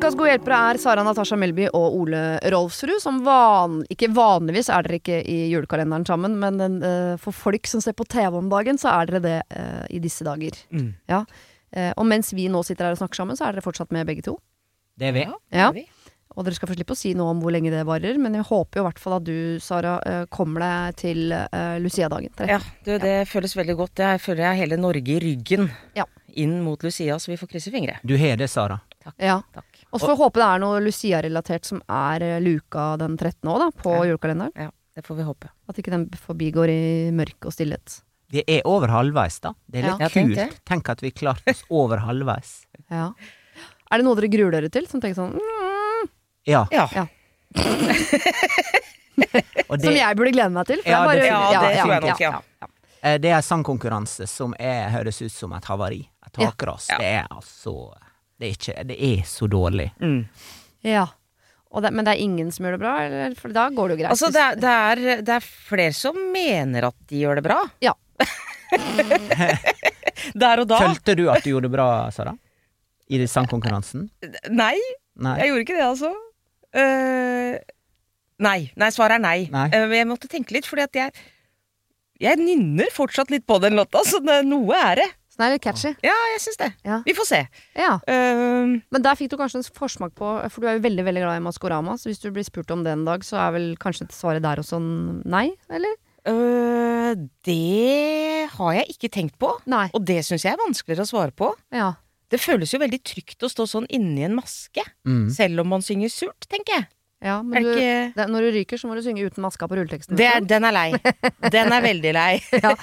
Ukas gode hjelpere er Sara Natasha Melby og Ole Rolfsrud, som van ikke vanligvis er dere ikke i julekalenderen sammen, men den, uh, for folk som ser på TV om dagen, så er dere det uh, i disse dager. Mm. Ja. Uh, og mens vi nå sitter her og snakker sammen, så er dere fortsatt med begge to. Det er vi. Ja. Og dere skal få slippe å si noe om hvor lenge det varer, men jeg håper jo i hvert fall at du, Sara, eh, kommer deg til uh, Lucia-dagen. Ja, du, det føles veldig godt. Jeg føler jeg har hele Norge i ryggen Ja. inn mot Lucia, så vi får krysse fingre. Du har det, Sara. Ja. Takk. Og så får vi håpe det er noe Lucia-relatert som er eh, luka den 13. òg, da, på Ja. julekalenderen. Ja, det får vi håpe. At ikke den forbigår i mørke og stillhet. Vi er over halvveis, da. Det er litt Ja, kult. det. Tenk at vi klarte oss over halvveis. Ja. Er det noe dere gruer dere til? Som tenker sånn mm, Ja. Ja. Ja. Og Som jeg burde glede meg til? for Ja, jeg bare- det- Ja, det tror jeg nok, ja. eh, det er sangkonkurranse som er, høres ut som et havari. Et Ja. takras. Ja. Det er altså det er, ikke, det er så dårlig. Mm. Ja. Og det, men det er ingen som gjør det bra? Eller? For da går det jo greit. Altså, det er, det, er, det er flere som mener at de gjør det bra. Ja. Der og da. Følte du at du gjorde det bra, Sara? I sangkonkurransen? Nei, Nei. jeg gjorde ikke det, altså. Uh, nei. Nei, svaret er nei. Nei. Uh, jeg måtte tenke litt, fordi at jeg Jeg nynner fortsatt litt på den låta, så det, noe er det. Den er litt catchy. Ja, jeg syns det. Ja. Vi får se. Ja. Eh, Men der fikk du kanskje en forsmak på For du er jo veldig veldig glad i Maskorama, så hvis du blir spurt om det en dag, så er vel kanskje svaret der også nei? Eller? Uh, det har jeg ikke tenkt på. Nei. Og det syns jeg er vanskeligere å svare på. Ja. Det føles jo veldig trygt å stå sånn inni en maske, Mm. selv om man synger surt, tenker jeg. Ja men Er du, ikke det, når du ryker, så må du synge uten maska på rulleteksten. det er, Den er lei. Den er veldig lei. ja.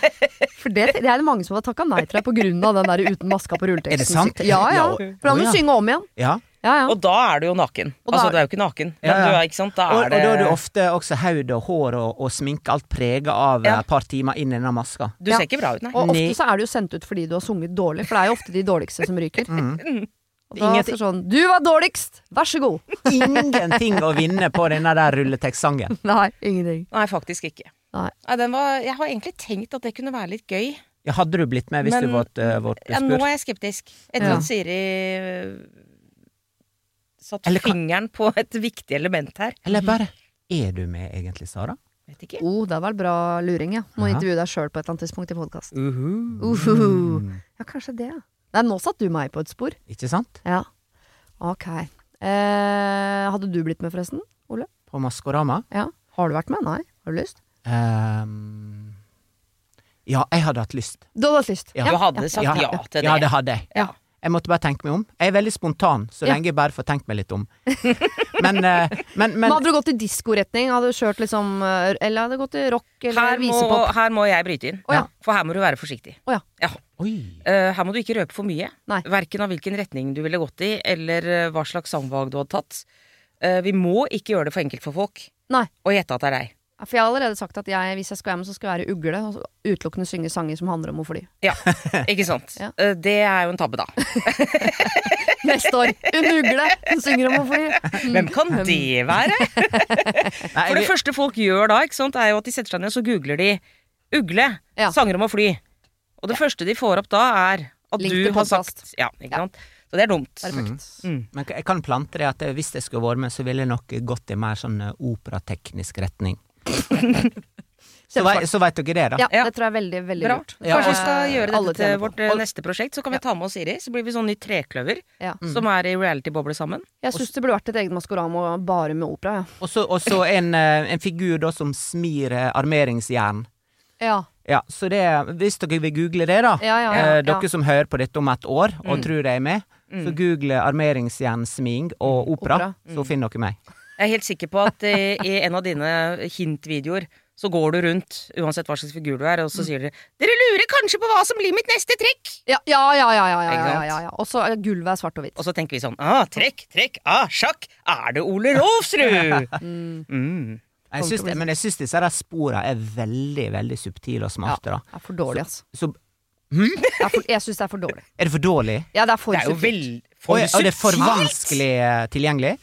For det, det er det mange som har takka nei til deg på grunn av den der uten maska på rulleteksten. Er det sant? Ja, ja. For da må du synge om igjen. Ja. Ja, ja. Og da er du jo naken. Da- altså, du er jo ikke naken, Ja, er ikke sant. Da Og, og da er du ofte også hode og hår og, og sminke alt prega av Ja. et par timer inn i den maska. Du Ja. ser ikke bra ut, nei. Og ofte så er du jo sendt ut fordi du har sunget dårlig, for det er jo ofte de dårligste som ryker. Mm. Og da Ingenting- er det sånn Du var dårligst! Vær så god! Ingenting å vinne på denne der rulletekstsangen. Nei, ingenting. Nei, faktisk ikke. Nei. den var, jeg har egentlig tenkt at det kunne være litt gøy. Ja, hadde du blitt med hvis Men- du var uh, spurt? Ja, nå er jeg skeptisk. Etter Ja. at Siri øh, satt Eller fingeren på et viktig element her. Eller bare Er du med egentlig, Sara? Vet ikke. Oh, det var bra luring, ja. Må Ja. intervjue deg sjøl på et eller annet tidspunkt i podkasten. Uh -huh. uh -huh. Ja, kanskje det. Nei, nå satte du meg på et spor. Ikke sant? Ja. Ok. Eh, hadde du blitt med, forresten? Ole? På Maskorama. Ja. Har du vært med? Nei? Har du lyst? Um, ja, jeg hadde hatt lyst. Du hadde hatt lyst? Ja. Du hadde sagt ja, til det. Ja, det hadde jeg. Ja. Jeg måtte bare tenke meg om. Jeg er veldig spontan, så Ja. lenge jeg bare får tenkt meg litt om. men, eh, men, Men men hadde du gått i diskoretning? Hadde du kjørt liksom eh, Eller hadde du gått i rock eller Her må, her må jeg bryte inn. oh, ja. For her må du være forsiktig. Oh, ja. Ja. Oi. Eh, her må du ikke røpe for mye. Nei. Verken av hvilken retning du ville gått i, eller hva slags sangvalg du hadde tatt. Uh, vi må ikke gjøre det for enkelt for folk Nei. å gjette at det er deg. Ja, For jeg har allerede sagt at jeg, hvis jeg skal være med, så skal jeg være ugle og utelukkende synge sanger som handler om å fly. Ja, ikke sant? Ja. Eh, det er jo en tabbe, da. Neste år! En ugle som synger om å fly. Mm. Hvem kan det være? For det første folk gjør da, ikke sant, er jo at de setter seg ned og så googler de 'ugle', Ja. sanger om å fly. Og det første de får opp da, er at Link du har podcast. sagt Ja, ikke Ja. sant. Så det er dumt. Mm. Mm. Men jeg kan plante det at hvis jeg skulle vært med, så ville jeg nok gått i mer sånn operateknisk retning. så, vei, så veit dere det, da. Ja, Ja. det tror jeg er veldig, veldig Bra. lurt. Ja, Kanskje vi skal gjøre dette til vårt eh, neste prosjekt, så kan vi ta med oss Siri. Så blir vi sånn ny trekløver Ja. som er i reality-boble sammen. Jeg syns det burde vært et eget Maskorama bare med opera. Ja. Og så og så en, eh, en figur da som smir eh, armeringsjern. Ja. Ja, så det Hvis dere vil google det, da. Ja, ja, ja, eh, ja. dere som hører på dette om et år og Mm. tror jeg er med, så google armeringsjernsming og opera, Opera. så finner dere meg. Jeg er helt sikker på at eh, i en av dine hintvideoer så går du rundt, uansett hva slags figur du er, og så sier dere 'Dere lurer kanskje på hva som blir mitt neste trekk'? Ja, ja, ja. ja, ja, ja, ja, ja, ja. Og så er gulvet er svart og hvitt. Og så tenker vi sånn 'Ah, trekk, trekk, ah, sjakk, er det Ole Rolfsrud?' mm. Jeg syns det, men jeg syns disse sporene er veldig, veldig subtile og smarte, da. Det er for dårlig, altså. Så Det er for, jeg syns det er for dårlig. er det for dårlig? Ja, det er for Det er jo subtilt. Og, og det er for vanskelig eh, tilgjengelig?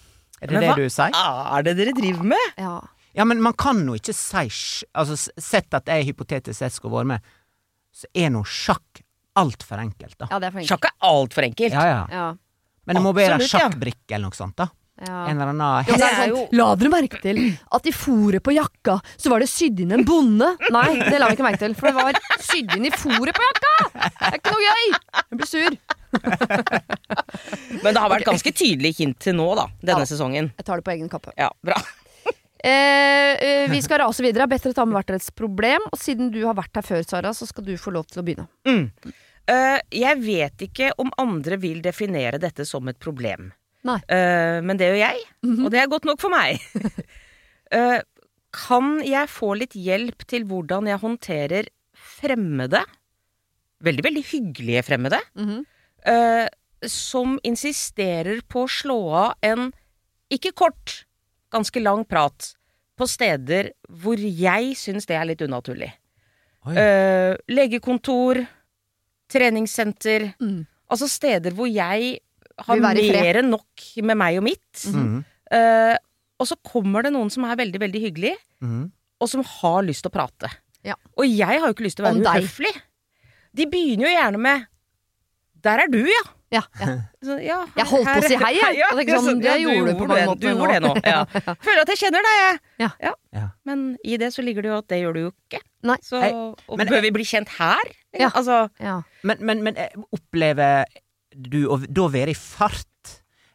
Er det Men det hva du sier? er det dere driver med? Ja. Ja, men man kan jo ikke si Altså, sett at jeg hypotetisk sett skulle vært med, så er nå sjakk altfor enkelt, da. ja, det er for enkelt. Sjakk er altfor enkelt. Ja, ja. Ja. Men det må være sjakkbrikke eller noe sånt, da. Ja. En eller annen Ja, sånn, La dere merke til at i fòret på jakka så var det sydd inn en bonde? Nei, det la vi ikke merke til, for det var sydd inn i fòret på jakka! Det er ikke noe gøy! Jeg blir sur. Men det har vært ganske tydelig hint til nå, da, denne Ja. sesongen. Jeg tar det på egen kappe. Ja, bra. Eh, eh, vi skal rase videre. Bedre ta med hvert deres problem. Og siden du har vært her før, Sara, så skal du få lov til å begynne. Mm. Eh, jeg vet ikke om andre vil definere dette som et problem. Nei. Eh, men det gjør jeg, og det er godt nok for meg. Eh, kan jeg få litt hjelp til hvordan jeg håndterer fremmede, veldig, veldig hyggelige fremmede, Mhm. Eh, som insisterer på å slå av en ikke kort, ganske lang prat på steder hvor jeg syns det er litt unaturlig. Eh, legekontor, treningssenter. Mm. Altså steder hvor jeg har mer enn nok med meg og mitt. Mm. Eh, og så kommer det noen som er veldig, veldig hyggelig, mm. og som har lyst til å prate. Ja. Og jeg har jo ikke lyst til å være uhøflig. De begynner jo gjerne med 'Der er du, ja'. Ja, ja. Så, ja Jeg holdt på å si hei, jeg. Ja, Jeg tenkte sånn, så- det ja, gjorde du på mange måter Du gjorde det nå. Ja. Føler at jeg kjenner deg, jeg. Ja. Ja. Men i det så ligger det jo at det gjør du jo ikke. Nei. Så og men- bør vi bli kjent her? Ja. Altså ja. Men, men, men eh, opplever du å da være i fart?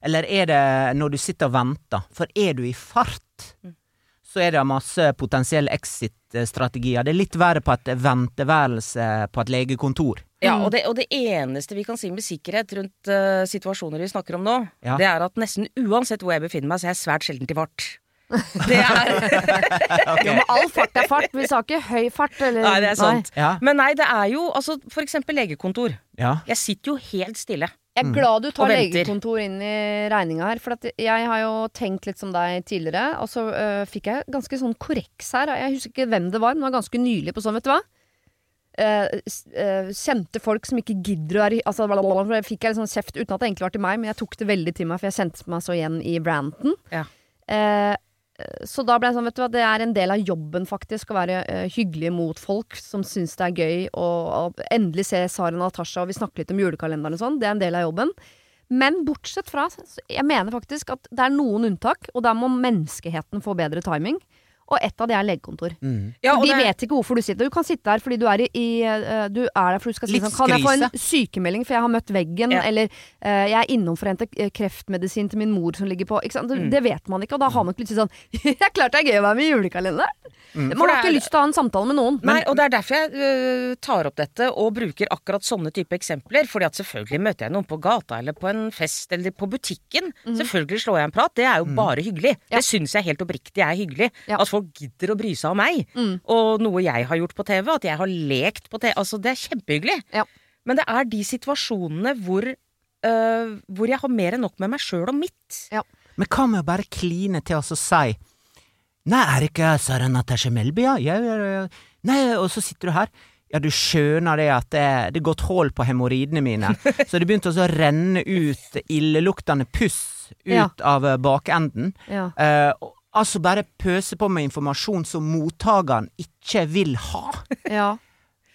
Eller er det når du sitter og venter? For er du i fart, Mm. Så er det masse potensielle exit-strategier. Det er litt verre på et venteværelse på et legekontor. Ja, Mm. og det, og det eneste vi kan si med sikkerhet rundt uh, situasjoner vi snakker om nå, Ja. det er at nesten uansett hvor jeg befinner meg, så er jeg svært sjelden til fart. Det er Ja, men all fart er fart. Vi sa ikke høy fart, eller Nei, det er sant. Ja. Men nei, det er jo altså for eksempel legekontor. ja. Jeg sitter jo helt stille. Jeg er glad du tar legekontor inn i regninga her. For at jeg har jo tenkt litt som deg tidligere, og så øh, fikk jeg ganske sånn korreks her. Jeg husker ikke hvem det var, men det var ganske nylig på sånn, vet du hva. Uh, eh, kjente folk som ikke gidder å være altså, blablabla, Fikk jeg litt sånn kjeft uten at det egentlig var til meg, men jeg tok det veldig til meg, for jeg kjente meg så igjen i Branton. Ja. Eh, så da ble jeg sånn, vet du hva, det er en del av jobben faktisk å være uh, hyggelig mot folk som syns det er gøy, å endelig se Sara og Natasha, og vi snakker litt om julekalenderen og sånn, det er en del av jobben. Men bortsett fra, jeg mener faktisk at det er noen unntak, og da må menneskeheten få bedre timing. Og ett av de er legekontor. Mm. Ja, og de det- vet ikke hvorfor du sitter. Du kan sitte der fordi du er i, i eh, Du er der for du skal si sånn Kan jeg få en sykemelding for jeg har møtt veggen? Ja. Eller uh, jeg er innom for å hente eh, kreftmedisin til min mor som ligger på ikke sant? Det, Mm. det vet man ikke, og da har man ikke plutselig sånn Det er klart det er gøy å være med i julekalenderen! Mm. Man har ikke er- lyst til å ha en samtale med noen. Nei, og det er derfor jeg uh, tar opp dette og bruker akkurat sånne type eksempler. Fordi at selvfølgelig møter jeg noen på gata eller på en fest eller på butikken. Selvfølgelig slår jeg en prat. Det er jo bare hyggelig. Ja. Det syns jeg helt oppriktig er hyggelig. Ja. At folk gidder å bry seg om meg. Mm. Og noe jeg har gjort på TV, at jeg har lekt på TV. Altså, det er kjempehyggelig. Ja. Men det er de situasjonene hvor øh, hvor jeg har mer enn nok med meg sjøl og mitt. Men hva med å bare kline til oss og si Nei, er det ikke Sara Natasha Melby, ja? ja, ja, ja. Nei, og så sitter du her. Ja, du skjønner det at det, det er gått hull på hemoroidene mine, så det begynte også å renne ut illeluktende puss ut Ja. av bakenden. Ja. Uh, altså bare pøse på med informasjon som mottakeren ikke vil ha. Ja.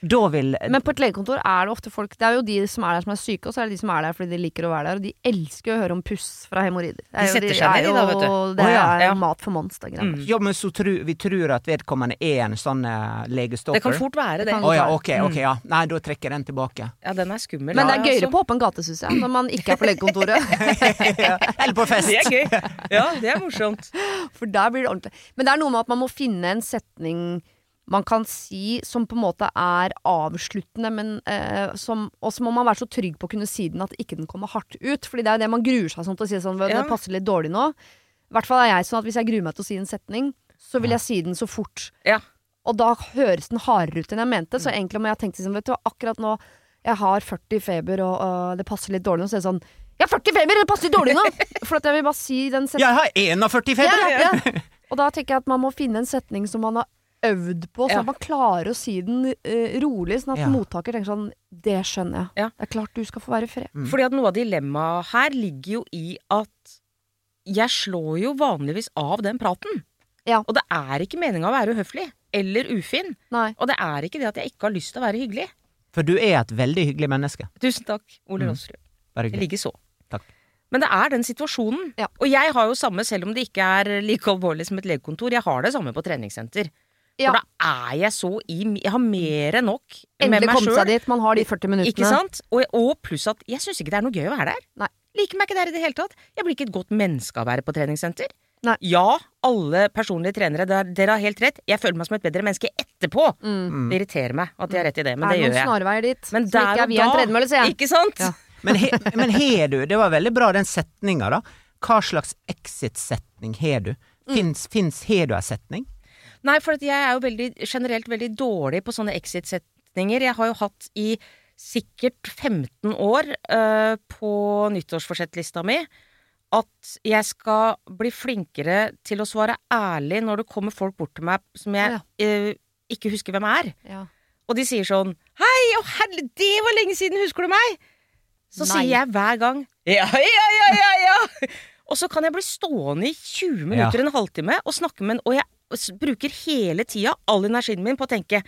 Da vil Men på et legekontor er det ofte folk Det er jo de som er der som er syke, og så er det de som er der fordi de liker å være der. Og de elsker å høre om puss fra hemoroider. Er De setter seg ned, de da, vet du. Det er Ja. mat for monstergreier. Mm. Ja, men så tru, vi tror at vedkommende er en sånn uh, legestopper. Det kan fort være det. Å oh, ja, ok, ok, ja. Nei, da trekker jeg den tilbake. Ja, den er skummel. Men det er gøyere altså. på åpen gate, syns jeg, når man ikke er på legekontoret. Eller på fest. Det er gøy. Ja, det er morsomt. For der blir det ordentlig. Men det er noe med at man må finne en setning man kan si som på en måte er avsluttende, men eh, som Og så må man være så trygg på å kunne si den at ikke den kommer hardt ut. Fordi det er jo det man gruer seg sånn til å si sånn Det passer litt dårlig nå. I hvert fall er jeg sånn at hvis jeg gruer meg til å si en setning, så vil jeg si den så fort Ja. Og da høres den hardere ut enn jeg mente. Så egentlig om jeg tenkte tenkt liksom, vet du akkurat nå Jeg har 40 feber, og, og det passer litt dårlig nå, så er det sånn Jeg har 40 feber, det passer litt dårlig nå! For at jeg vil bare si den setningen. Jeg har 41 feber! Ja, ja. Og da tenker jeg at man må finne en setning som man har øvd på, sånn Ja. man klarer å si den uh, rolig, sånn at Ja. mottaker tenker sånn Det skjønner jeg. Ja. Det er klart du skal få være i fred. Mm. Fordi at noe av dilemmaet her ligger jo i at jeg slår jo vanligvis av den praten. Ja. Og det er ikke meninga å være uhøflig eller ufin. Nei. Og det er ikke det at jeg ikke har lyst til å være hyggelig. For du er et veldig hyggelig menneske. Tusen takk, Ole Mm. Rosrud. Bare Jeg ligger så. Takk. Men det er den situasjonen. Ja. Og jeg har jo samme, selv om det ikke er like alvorlig som et legekontor, jeg har det samme på treningssenter. Ja. For da er jeg så i Jeg har mer enn nok med Endelig meg komme seg dit. Man har de 40 minuttene. Ikke sant? Og, og pluss at jeg syns ikke det er noe gøy å være der. Nei. Liker meg ikke der i det hele tatt. Jeg blir ikke et godt menneske av å være på treningssenter. Nei. Ja, alle personlige trenere, der, dere har helt rett. Jeg føler meg som et bedre menneske etterpå. Mm. Det irriterer meg at de har rett i det, men det, det det gjør noen jeg. snarveier dit? Men der ikke er og via en da- tredemølle, sier jeg. Ikke sant? Ja. Men, he, men har du Det var veldig bra, den setninga, da. Hva slags exit-setning har du? Mm. Fins, fins Har du ei setning? Nei, for jeg er jo veldig, generelt veldig dårlig på sånne exit-setninger. Jeg har jo hatt i sikkert 15 år uh, på nyttårsforsettlista mi at jeg skal bli flinkere til å svare ærlig når det kommer folk bort til meg som jeg Ja. eh, ikke husker hvem er. Ja. Og de sier sånn Hei, å herre, det var lenge siden, husker du meg? Så Nei. sier jeg hver gang Ja, ja, ja, ja, ja! Og så kan jeg bli stående i 20 minutter, en halvtime, og snakke med en Og jeg bruker hele tida all energien min på å tenke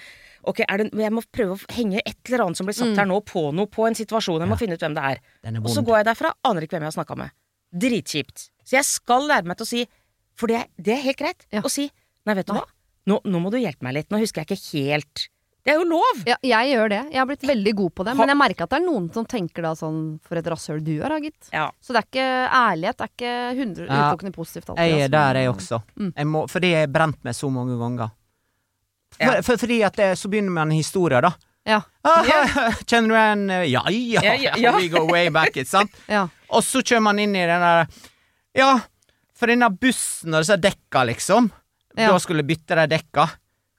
Ok, er det, jeg må prøve å henge et eller annet som blir satt Mm. her nå, på noe, på en situasjon. Jeg må finne ut hvem det er. Er Og så går jeg derfra, aner ikke hvem jeg har snakka med. Dritkjipt. Så jeg skal lære meg til å si For det, er- det er helt greit Ja. å si Nei, vet du hva? Nå, nå må du hjelpe meg litt. Nå husker jeg ikke helt. Det er jo lov! Ja, jeg gjør det. Jeg har blitt veldig god på det. Men jeg merker at det er noen som tenker da sånn For et rasshøl du er, da, gitt. Ja. Så det er ikke ærlighet. Det er ikke 100 Ja. utelukkende positivt alltid. Jeg er altså. der, jeg også. Mm. Jeg må, fordi jeg har brent meg så mange ganger. For, Ja. for, fordi at det, så begynner man en historie, da. Ja. Ah, Kjenner du en eh, Ja, ja, Ja, ja, ja. we go way back, ikke sant? Ja. Og så kjører man inn i den der Ja, for denne bussen og disse dekka, liksom. Ja. Da skulle bytte de dekka.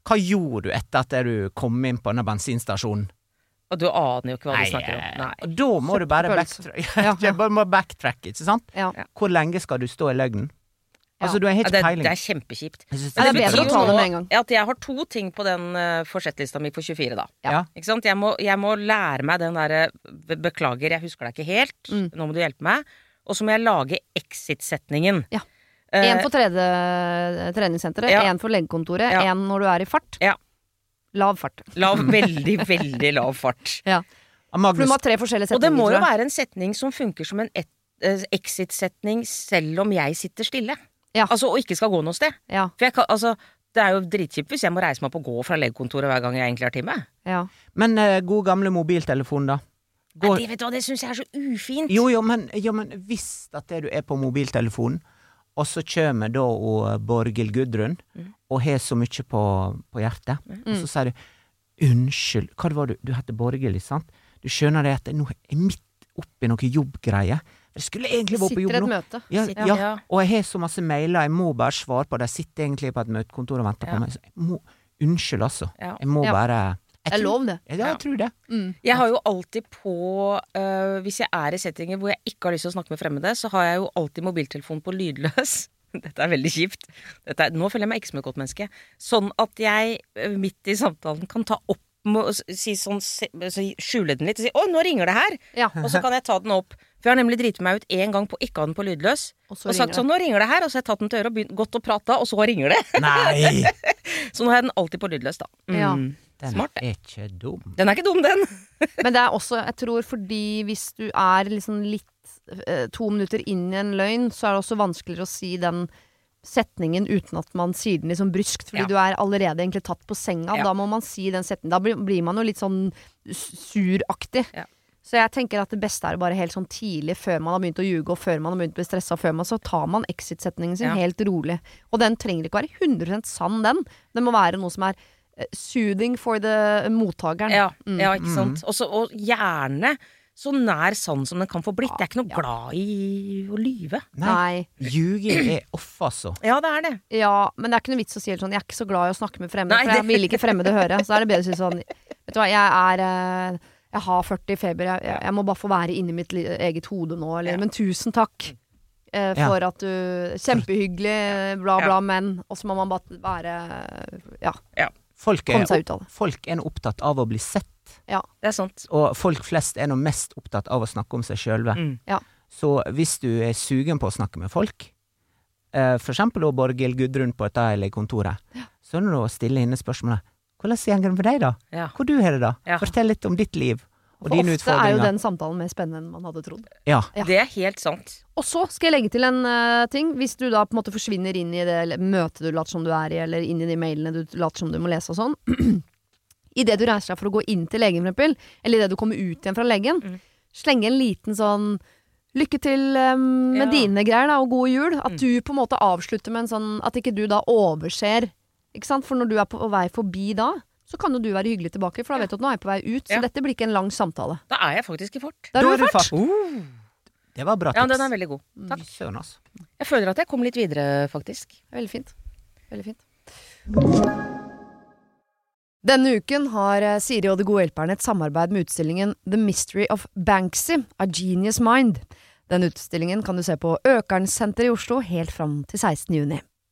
Hva gjorde du etter at du kom inn på denne bensinstasjonen? Og du aner jo ikke hva Nei, du snakker om. eh, Nei. og Da må du bare backtracke, backtrack. Ja, ja. ikke sant? Ja. Hvor lenge skal du stå i løgnen? Ja. Altså, du har Ja, ikke det, peiling. det er kjempekjipt. Det er bedre betyr å ta jo det nå med en gang. At jeg har to ting på den uh, forsettlista mi for 24, da. Ja. Ikke sant? Jeg må, jeg må lære meg den derre Beklager, jeg husker deg ikke helt. Mm. Nå må du hjelpe meg. Og så må jeg lage exit-setningen. Ja. Eh, Én for tredje treningssenteret, Ja. for legekontoret, Ja. når du er i fart. Ja. Lav fart. lav, veldig, veldig lav fart. Ah, For du må ha tre forskjellige setninger. Og det må jo være en setning som funker som en eh, exit-setning selv om jeg sitter stille. Ja. Altså, og ikke skal gå noe sted. Ja, For jeg kan, altså, det er jo dritkjipt hvis jeg må reise meg opp og gå fra legekontoret hver gang jeg egentlig har time. ja. men uh, god gamle mobiltelefon, da? Nei, det vet du hva, det syns jeg er så ufint. jo, jo, men, jo, men hvis at det du er på mobiltelefonen, og så kommer da og Borghild Gudrun Mm. og har så mye på, på hjertet, og så sier du unnskyld, hva det var du Du heter Borghild, ikke sant? Du skjønner det at nå er jeg midt oppi noe jobbgreier. Jeg skulle egentlig vært på Sitter jobb et nå. møte. Ja, Sitter- ja. ja. og jeg har så masse mailer, jeg må bare svare på det. Jeg sitter egentlig på et møtekontor og venter Ja. på meg. Så jeg må, unnskyld, altså. Jeg må bare jeg Det er tror- lov, det. Ja, jeg tror det. Mm. Jeg har jo alltid på uh, Hvis jeg er i settinger hvor jeg ikke har lyst til å snakke med fremmede, så har jeg jo alltid mobiltelefonen på lydløs. Dette er veldig kjipt. Dette er, nå føler jeg meg ikke som et godt menneske. Sånn at jeg øh, midt i samtalen kan ta opp si sånn så Skjule den litt og si 'Å, nå ringer det her!' Ja. Og så kan jeg ta den opp. For jeg har nemlig driti meg ut én gang på ikke å ha den på lydløs. Og så Og sagt sånn 'Nå ringer det her', og så har jeg tatt den til øret og begynt, gått og prata, og så ringer det. Nei! Så nå har jeg den alltid på lydløs, da. Ja. Den Smart, er ikke dum. Den er ikke dum, den. Men det er også, jeg tror fordi hvis du er liksom litt eh, to minutter inn i en løgn, så er det også vanskeligere å si den setningen uten at man sier den liksom bryskt, fordi Ja. du er allerede egentlig tatt på senga. Ja. Da må man si den setningen. Da blir, blir man jo litt sånn suraktig. Ja. Så jeg tenker at det beste er bare helt sånn tidlig, før man har begynt å ljuge, og før man har begynt å bli stressa, før man så tar man exit-setningen sin Ja. helt rolig. Og den trenger ikke være 100 sann, den. Den må være noe som er soothing for the mottakeren. Ja, Mm. ja ikke sant. Også, og gjerne så nær sann som den kan få blitt. Jeg er ikke noe Ja. glad i å lyve. Nei, ljuging er off, altså. Ja, det er det. Ja, men det er ikke noe vits å si helt sånn Jeg er ikke så glad i å snakke med fremmede, Nei, for jeg vil ikke fremmede høre. Så er det bedre å si sånn Vet du hva, jeg er eh, Jeg har 40 feber, jeg, jeg, jeg må bare få være inni mitt eget hode nå, eller Ja. Men tusen takk eh, Ja. for at du Kjempehyggelig, bla, bla, Ja. men Og så må man bare være Ja. Ja, Folk er, komme seg ut av det. folk er opptatt av å bli sett, Ja, Det er sant. og folk flest er nå mest opptatt av å snakke om seg sjølve. Mm. Så hvis du er sugen på å snakke med folk, eh, for eksempel da Borghild Gudrun på dette eller kontoret, så er det å stille henne spørsmålet Hvordan går det med deg, da? Ja. Hvor du har det, da? Ja. Fortell litt om ditt liv og For ofte er jo den samtalen mer spennende enn man hadde trodd. Ja. Ja. Det er helt sant. Og så skal jeg legge til en uh, ting. Hvis du da på en måte forsvinner inn i det møtet du later som du er i, eller inn i de mailene du later som du må lese og sånn. Idet du reiser deg for å gå inn til legen, for eksempel, eller idet du kommer ut igjen fra legen, Mm. slenge en liten sånn Lykke til um, med Ja. dine greier, da, og god jul. At Mm. du på en måte avslutter med en sånn At ikke du da overser. Ikke sant? For når du er på vei forbi da, så kan jo du være hyggelig tilbake, for da vet du at nå er jeg på vei ut. Så Ja. dette blir ikke en lang samtale. Da er jeg faktisk i fart. Da er du du i fart. fart. Det var bra tips. Ja, den er veldig god. Mm. Takk. Søren, altså. Jeg føler at jeg kom litt videre, faktisk. Veldig fint. Veldig fint. Denne uken har eh, Siri og De gode hjelperne et samarbeid med utstillingen The Mystery of Banksy, A Genius Mind. Den utstillingen kan du se på Økernsenteret i Oslo helt fram til 16. juni.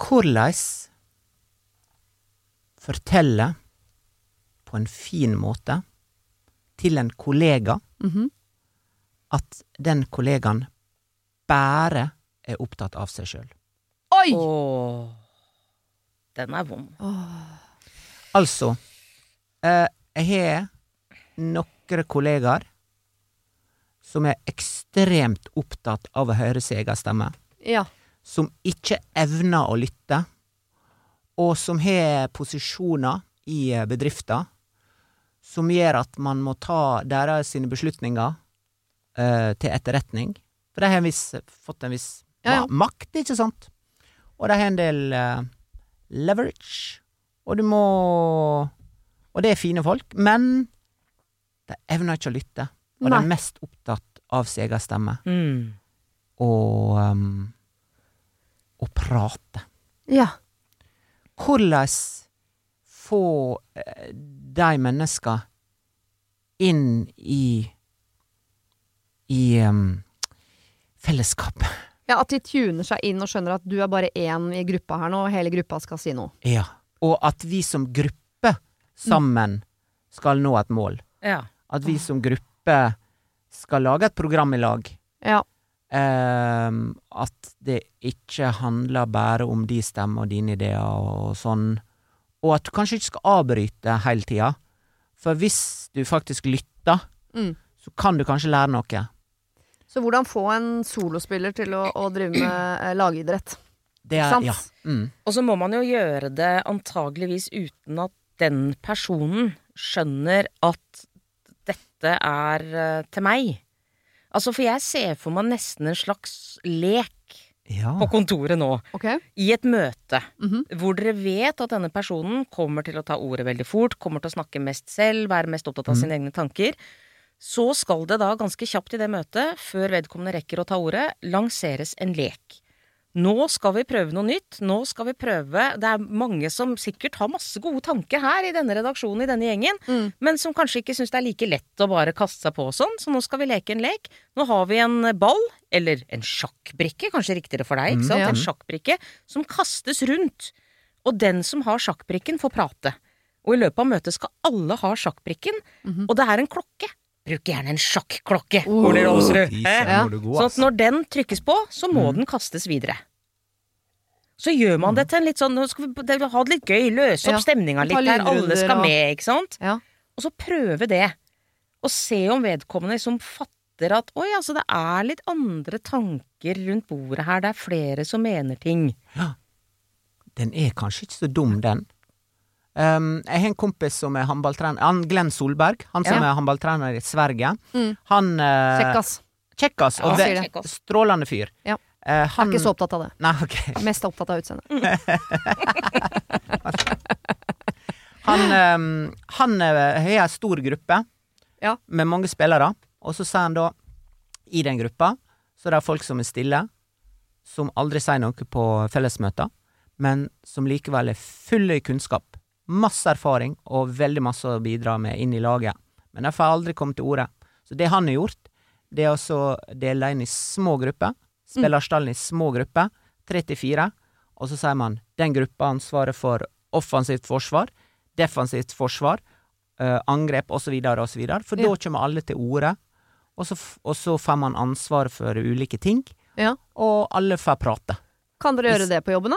hvordan fortelle på en fin måte til en kollega Mhm. at den kollegaen bare er opptatt av seg sjøl. Oi! Åh, den er vond. Altså, eh, jeg har noen kollegaer som er ekstremt opptatt av å høre sin egen stemme. Ja. Som ikke evner å lytte, og som har posisjoner i eh, bedrifter som gjør at man må ta deres sine beslutninger uh, til etterretning. For de har en viss, fått en viss Ja, ja. makt, ikke sant? Og de har en del uh, leverage, og du må Og det er fine folk, men de evner ikke å lytte. Og de er mest opptatt av sin egen stemme Mm. og um, å prate. Ja. Hvordan få eh, de menneska inn i i um, fellesskapet. ja. At de tuner seg inn og skjønner at du er bare én i gruppa her nå, og hele gruppa skal si noe. Ja. Og at vi som gruppe sammen skal nå et mål. Ja. At vi som gruppe skal lage et program i lag. Ja. Ehm, at det ikke handler bare om de stemmer og dine ideer og sånn. Og at du kanskje ikke skal avbryte hele tida. For hvis du faktisk lytter, Mm. så så kan du kanskje lære noe. Så hvordan få en solospiller til å, å drive med eh, lagidrett? Det er, sant? ja. Mm. Og så må man jo gjøre det antageligvis uten at den personen skjønner at dette er eh, til meg. Altså, for jeg ser for meg nesten en slags lek ja. på kontoret nå. okay. I et møte Mhm. hvor dere vet at denne personen kommer til å ta ordet veldig fort, kommer til å snakke mest selv, være mest opptatt av sine egne tanker. Så skal det da ganske kjapt i det møtet, før vedkommende rekker å ta ordet, lanseres en lek. Nå skal vi prøve noe nytt. Nå skal vi prøve Det er mange som sikkert har masse gode tanker her i denne redaksjonen, i denne gjengen, Mm. men som kanskje ikke syns det er like lett å bare kaste seg på sånn, så nå skal vi leke en lek. Nå har vi en ball, eller en sjakkbrikke, kanskje riktigere for deg, ikke sant? Ja. En sjakkbrikke som kastes rundt. Og den som har sjakkbrikken, får prate. Og i løpet av møtet skal alle ha sjakkbrikken, og det er en klokke. Bruk gjerne en sjakklokke, Ole god, Sånn at når den trykkes på, så må den kastes videre. Så gjør man det til en litt sånn Nå skal vi ha det litt gøy, løse opp Ja. stemninga litt her. Alle skal og- med, ikke sant? Ja. Og så prøve det. Og se om vedkommende som fatter at oi, altså det er litt andre tanker rundt bordet her. Det er flere som mener ting. Den er kanskje ikke så dum, den. Um, jeg har en kompis som er håndballtrener. Han Glenn Solberg, han som Ja. er håndballtrener i Sverige. Mm. Han uh, Kjekkas. Kjekkas. Og Ja, det. Strålende fyr. Ja. Eh, Er ikke så opptatt av det. Nei, okay. Mest opptatt av utseendet. Han, um, han eh, har ei stor gruppe Ja. med mange spillere, og så sier han da i den gruppa så det er det folk som er stille, som aldri sier noe på fellesmøter, men som likevel er fulle i kunnskap, masse erfaring og veldig masse å bidra med inn i laget. Men de får aldri komme til orde. Så det han har gjort, det er å dele inn i små grupper, spillerstallen i små grupper, tre til fire, og så sier man den gruppa ansvaret for offensivt forsvar, defensivt forsvar, eh, angrep osv., osv. For Ja. da kommer alle til orde, og så, og så får man ansvar for ulike ting, Ja. og alle får prate. Kan dere gjøre det på jobben, da?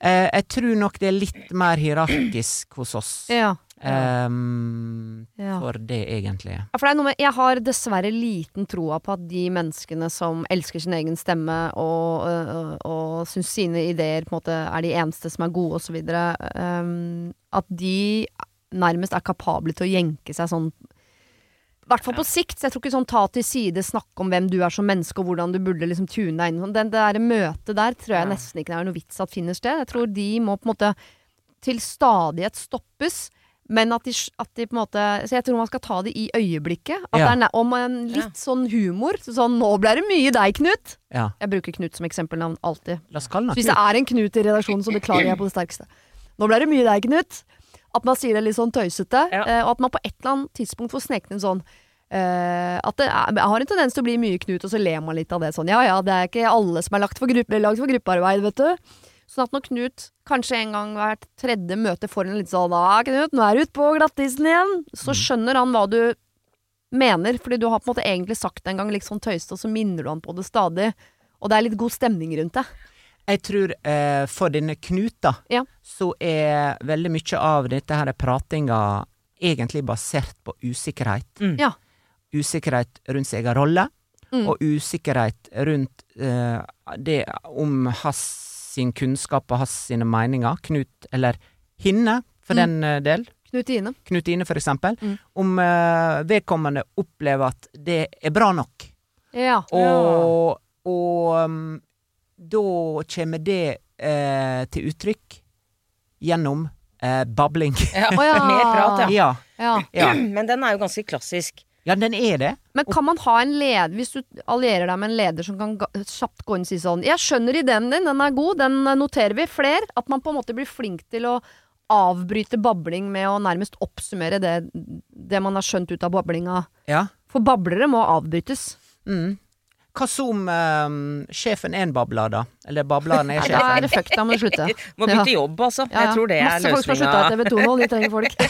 Eh, jeg tror nok det er litt mer hierarkisk hos oss Ja. Um, Ja. for det, egentlig. Ja, for det er noe med, jeg har dessverre liten troa på at de menneskene som elsker sin egen stemme og, og, og syns sine ideer på en måte er de eneste som er gode osv., um, at de nærmest er kapable til å jenke seg sånn i hvert fall på sikt. Så jeg tror ikke sånn ta til side, snakke om hvem du er som menneske og hvordan du burde liksom tune deg inn. Sånn, Den, det der møtet der tror jeg Ja. nesten ikke det er noe vits at finner sted. Jeg tror de må på en måte til stadighet stoppes. Men at de, at de på en måte Så jeg tror man skal ta det i øyeblikket. At Ja. det er om en litt sånn humor. Sånn 'nå ble det mye deg, Knut'. Ja. Jeg bruker Knut som eksempelnavn alltid. Så hvis det er en Knut i redaksjonen, så beklager jeg på det sterkeste. Nå ble det mye deg, Knut. At man sier det litt sånn tøysete. Ja. eh, Og at man på et eller annet tidspunkt får sneket inn sånn eh, at det er, jeg har en tendens til å bli mye Knut, og så ler man litt av det. Sånn ja ja, det er ikke alle som er lagt for, gruppe, lagd for gruppearbeid, vet du. Sånn at når Knut kanskje en gang hvert tredje møte får en litt sånn ah, Knut, nå er du ute på glattisen igjen, så skjønner han hva du mener. Fordi du har på en måte egentlig sagt det en gang litt sånn tøyste, og så minner du han på det stadig. Og det er litt god stemning rundt det. Jeg tror eh, for denne Knut, da, Ja. så er veldig mye av dette her pratinga egentlig basert på usikkerhet. Mm. Ja. Usikkerhet rundt sin egen rolle, Mm. og usikkerhet rundt eh, det om hans sin kunnskap og hans sine meninger. Knut, eller hinne, for Mm. den eh, del. Knut Ine. Knut Ine, for eksempel. Mm. Om eh, vedkommende opplever at det er bra nok. Ja. Og, og um, da kommer det eh, til uttrykk gjennom eh, babling. Ja, Å ja. Mer prat, ja. ja. ja. ja. Men den er jo ganske klassisk. Ja, den er det. Men kan man ha en leder Hvis du allierer deg med en leder som kan kjapt gå inn og si sånn 'Jeg skjønner ideen din, den er god, den eh, noterer vi. Fler.' At man på en måte blir flink til å avbryte babling med å nærmest oppsummere det, det man har skjønt ut av bablinga. Ja. For bablere må avbrytes. Mm. Hva som um, sjefen er en babler, da? Eller bableren er sjefen? da er det fucked, da må du slutte. Må bytte jobb, altså. Ja, ja. Jeg tror det er løsninga. Masse folk skal slutte av. TV 2 nå, de trenger folk.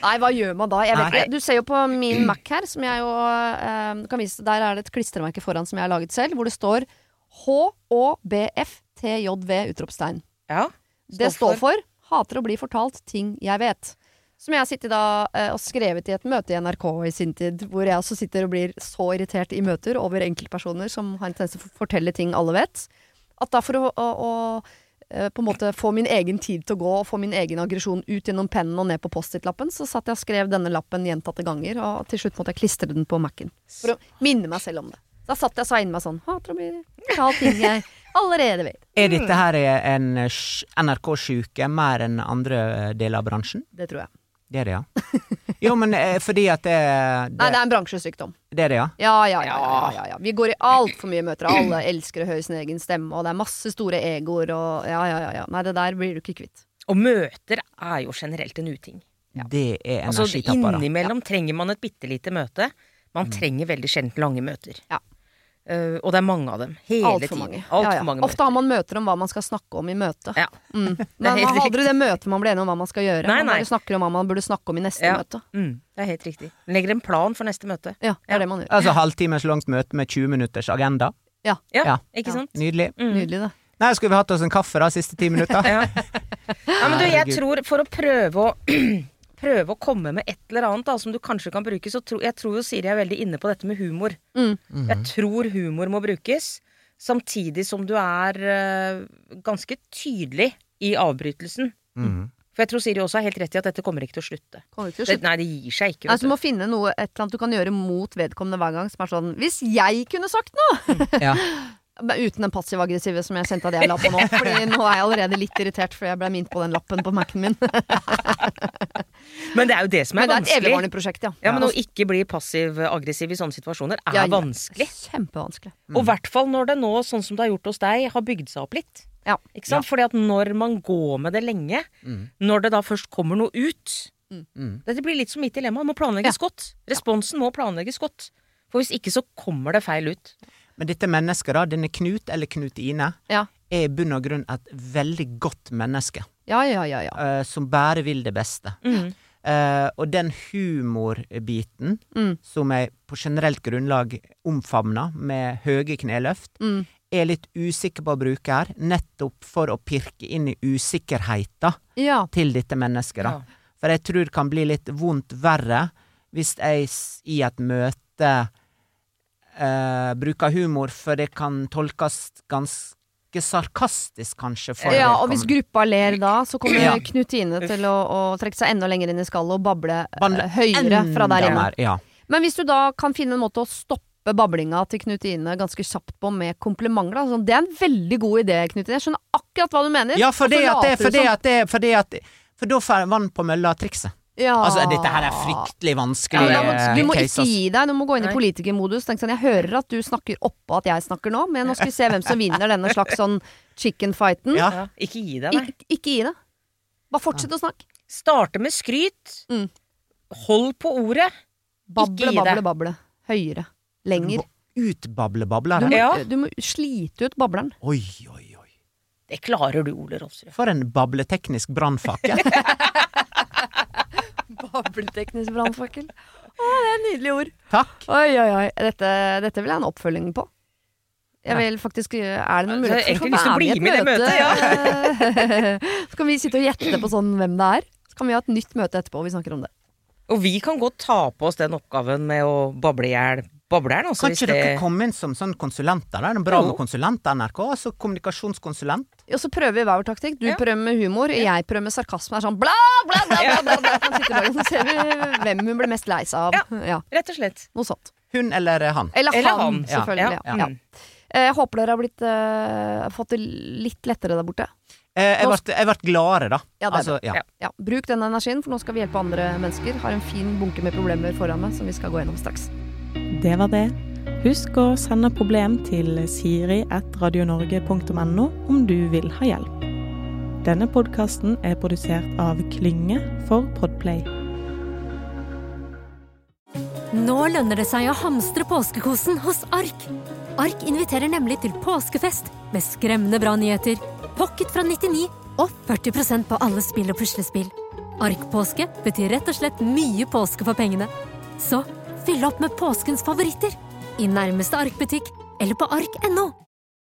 Nei, hva gjør man da? Jeg vet, Nei. ikke. du ser jo på min Mac her, som jeg jo eh, kan vise Der er det et klistremerke foran som jeg har laget selv, hvor det står HÅBFTJV! Utropstegn. Ja, Det står for 'hater å bli fortalt ting jeg vet'. Som jeg har sittet da eh, og skrevet i et møte i NRK i sin tid, hvor jeg også sitter og blir så irritert i møter over enkeltpersoner som har en tendens til å fortelle ting alle vet. At da for å, å, å eh, på en måte få min egen tid til å gå og få min egen aggresjon ut gjennom pennen og ned på Post-It-lappen, så satt jeg og skrev denne lappen gjentatte ganger, og til slutt måtte jeg klistre den på Mac-en. For å minne meg selv om det. Da satt jeg og inni meg sånn Hater å bli fortalt ting jeg allerede vet. Er dette her en NRK-sjuke mer enn andre eh, deler av bransjen? Det tror jeg. Det er det, ja. Jo, men eh, fordi at det, Nei, det, det er en bransjesykdom. det er det, ja. Ja, ja, ja. ja, ja, ja. Vi går i altfor mye møter. Alle elsker å høre sin egen stemme, og det er masse store egoer og ja, ja, ja, ja. Nei, det der blir du ikke kvitt. Og møter er jo generelt en uting. Det er Altså, energitappere. innimellom trenger man et bitte lite møte. Man trenger veldig sjelden lange møter. Ja. Eh, og det er mange av dem. Hele Altfor tiden. mange. Alt Ja, ja. for mange Ofte har man møter om hva man skal snakke om i møtet. Ja. Mm. Men man har aldri det møtet man blir enig om hva man skal gjøre. Nei, Man nei. Man snakker om hva man burde snakke om i neste Ja. møte. Mm, det er helt riktig. Legger en plan for neste møte. Ja, det er det man gjør. Altså halvtimes langt møte med 20 minutters agenda. Ja, Ja. ikke Ja. sant? Nydelig. Mm. Nydelig, det. Nei, skulle vi hatt oss en kaffe da, siste ti minutter? Ja. ja, men du, jeg tror for å prøve å Prøve å komme med et eller annet da, som du kanskje kan bruke, så tro, jeg tror jo Siri er veldig inne på dette med humor. Mm. Jeg tror humor må brukes, samtidig som du er eh, ganske tydelig i avbrytelsen. Mhm. For jeg tror Siri også har helt rett i at dette kommer ikke til å slutte. Kommer ikke til å Det, nei, det gir seg ikke. Nei, Vet så du du. må finne noe, et eller annet du kan gjøre mot vedkommende hver gang, som er sånn Hvis jeg kunne sagt noe! Ja. Men Uten den passiv-aggressive som jeg kjente at jeg la på nå. Fordi nå er jeg allerede litt irritert fordi jeg ble minnet på den lappen på Mac-en min. Men det er jo det som er vanskelig. Men det er et evigvarende prosjekt, ja. Ja, men Å ikke bli passiv-aggressiv i sånne situasjoner er Ja, ja. vanskelig. Kjempevanskelig. Og i hvert fall når det nå, sånn som det har gjort hos deg, har bygd seg opp litt. Ja. Ikke sant? Fordi at når man går med det lenge, Mm. når det da først kommer noe ut Mm. Dette blir litt som mitt dilemma. Det må planlegges godt. Responsen må planlegges godt. For hvis ikke så kommer det feil ut. Men dette mennesket, da, denne Knut, eller Knut Ine, Ja. er i bunn og grunn et veldig godt menneske. Ja, ja, ja. ja. Uh, som bare vil det beste. Mm. Uh, og den humorbiten, Mm. som jeg på generelt grunnlag omfavner med høye kneløft, Mm. er litt usikker på å bruke her, nettopp for å pirke inn i usikkerheta ja. til dette mennesket, da. Ja. For jeg tror det kan bli litt vondt verre hvis jeg i et møte eh, bruker humor, for det kan tolkes ganske sarkastisk, kanskje, Ja, og hvis gruppa ler da, så kommer Ja. Knut Tine til å, å trekke seg enda lenger inn i skallet og bable Bandle høyere fra der inne. Ja. Men hvis du da kan finne en måte å stoppe bablinga til Knut Ine ganske kjapt på med komplimenter. Sånn, det er en veldig god idé, Knut Ine. Jeg skjønner akkurat hva du mener. Ja, for det at det, for det at det, for det at For da får vann på mølla-trikset. Ja. Altså, dette her er fryktelig vanskelig. Ja, men eh, du må ikke gi deg, du må gå inn i politikermodus. Tenk sånn, jeg hører at du snakker oppå at jeg snakker nå, men nå skal vi se hvem som vinner denne slags sånn chicken fighten. Ja. Ikke gi deg, nei. Ik ikke gi deg. Bare fortsett å snakke. Starte med skryt. Mm. Hold på ordet. Bable, gi bable, det. bable. Høyere. Lenger. Utbable Du må, Ja. du må slite ut bableren. Oi, oi, oi. Det klarer du, Ole Rolfsrud. For en bableteknisk brannfakkel. Bableteknisk brannfakkel. Å, det er nydelige nydelig ord. Takk. Oi, oi, oi. Dette, dette vil jeg ha en oppfølging på. Jeg vil faktisk Er det noen mulighet for å være med i et møte? møte? Så kan vi sitte og gjette på sånn hvem det er. Så kan vi ha et nytt møte etterpå og vi snakker om det. Og vi kan godt ta på oss den oppgaven med å bable i hjel bableren. Altså, Kan ikke det... dere komme inn som sånn konsulenter? Det er bra Jo. med konsulenter, NRK. Altså kommunikasjonskonsulent. Og så prøver vi hver vår taktikk. Du Ja. prøver med humor, jeg prøver med sarkasme. Er sånn bla, bla, bla, bla, bla, bla. Så ser vi hvem hun blir mest lei seg av. Ja. Rett og slett. noe sånt. Hun eller han. Eller, Eller han, han, selvfølgelig. Ja. Ja. Ja. Mm. Eh, Jeg håper dere har blitt, uh, fått det litt lettere der borte. Eh, jeg ble, jeg gladere, da. Ja, det altså, det. Ja. Ja, Bruk den energien, for nå skal vi hjelpe andre mennesker. Har en fin bunke med problemer foran meg som vi skal gå gjennom straks. Det var det. Husk å sende problem til siri.radionorge.no om du vil ha hjelp. Denne podkasten er produsert av Klynge for Podplay. Nå lønner det seg å hamstre påskekosen hos Ark. Ark inviterer nemlig til påskefest med skremmende bra nyheter, pocket fra 99 og 40% på alle spill og puslespill. Ark-påske betyr rett og slett mye påske for pengene. Så fyll opp med påskens favoritter i nærmeste Ark-butikk eller på ark.no.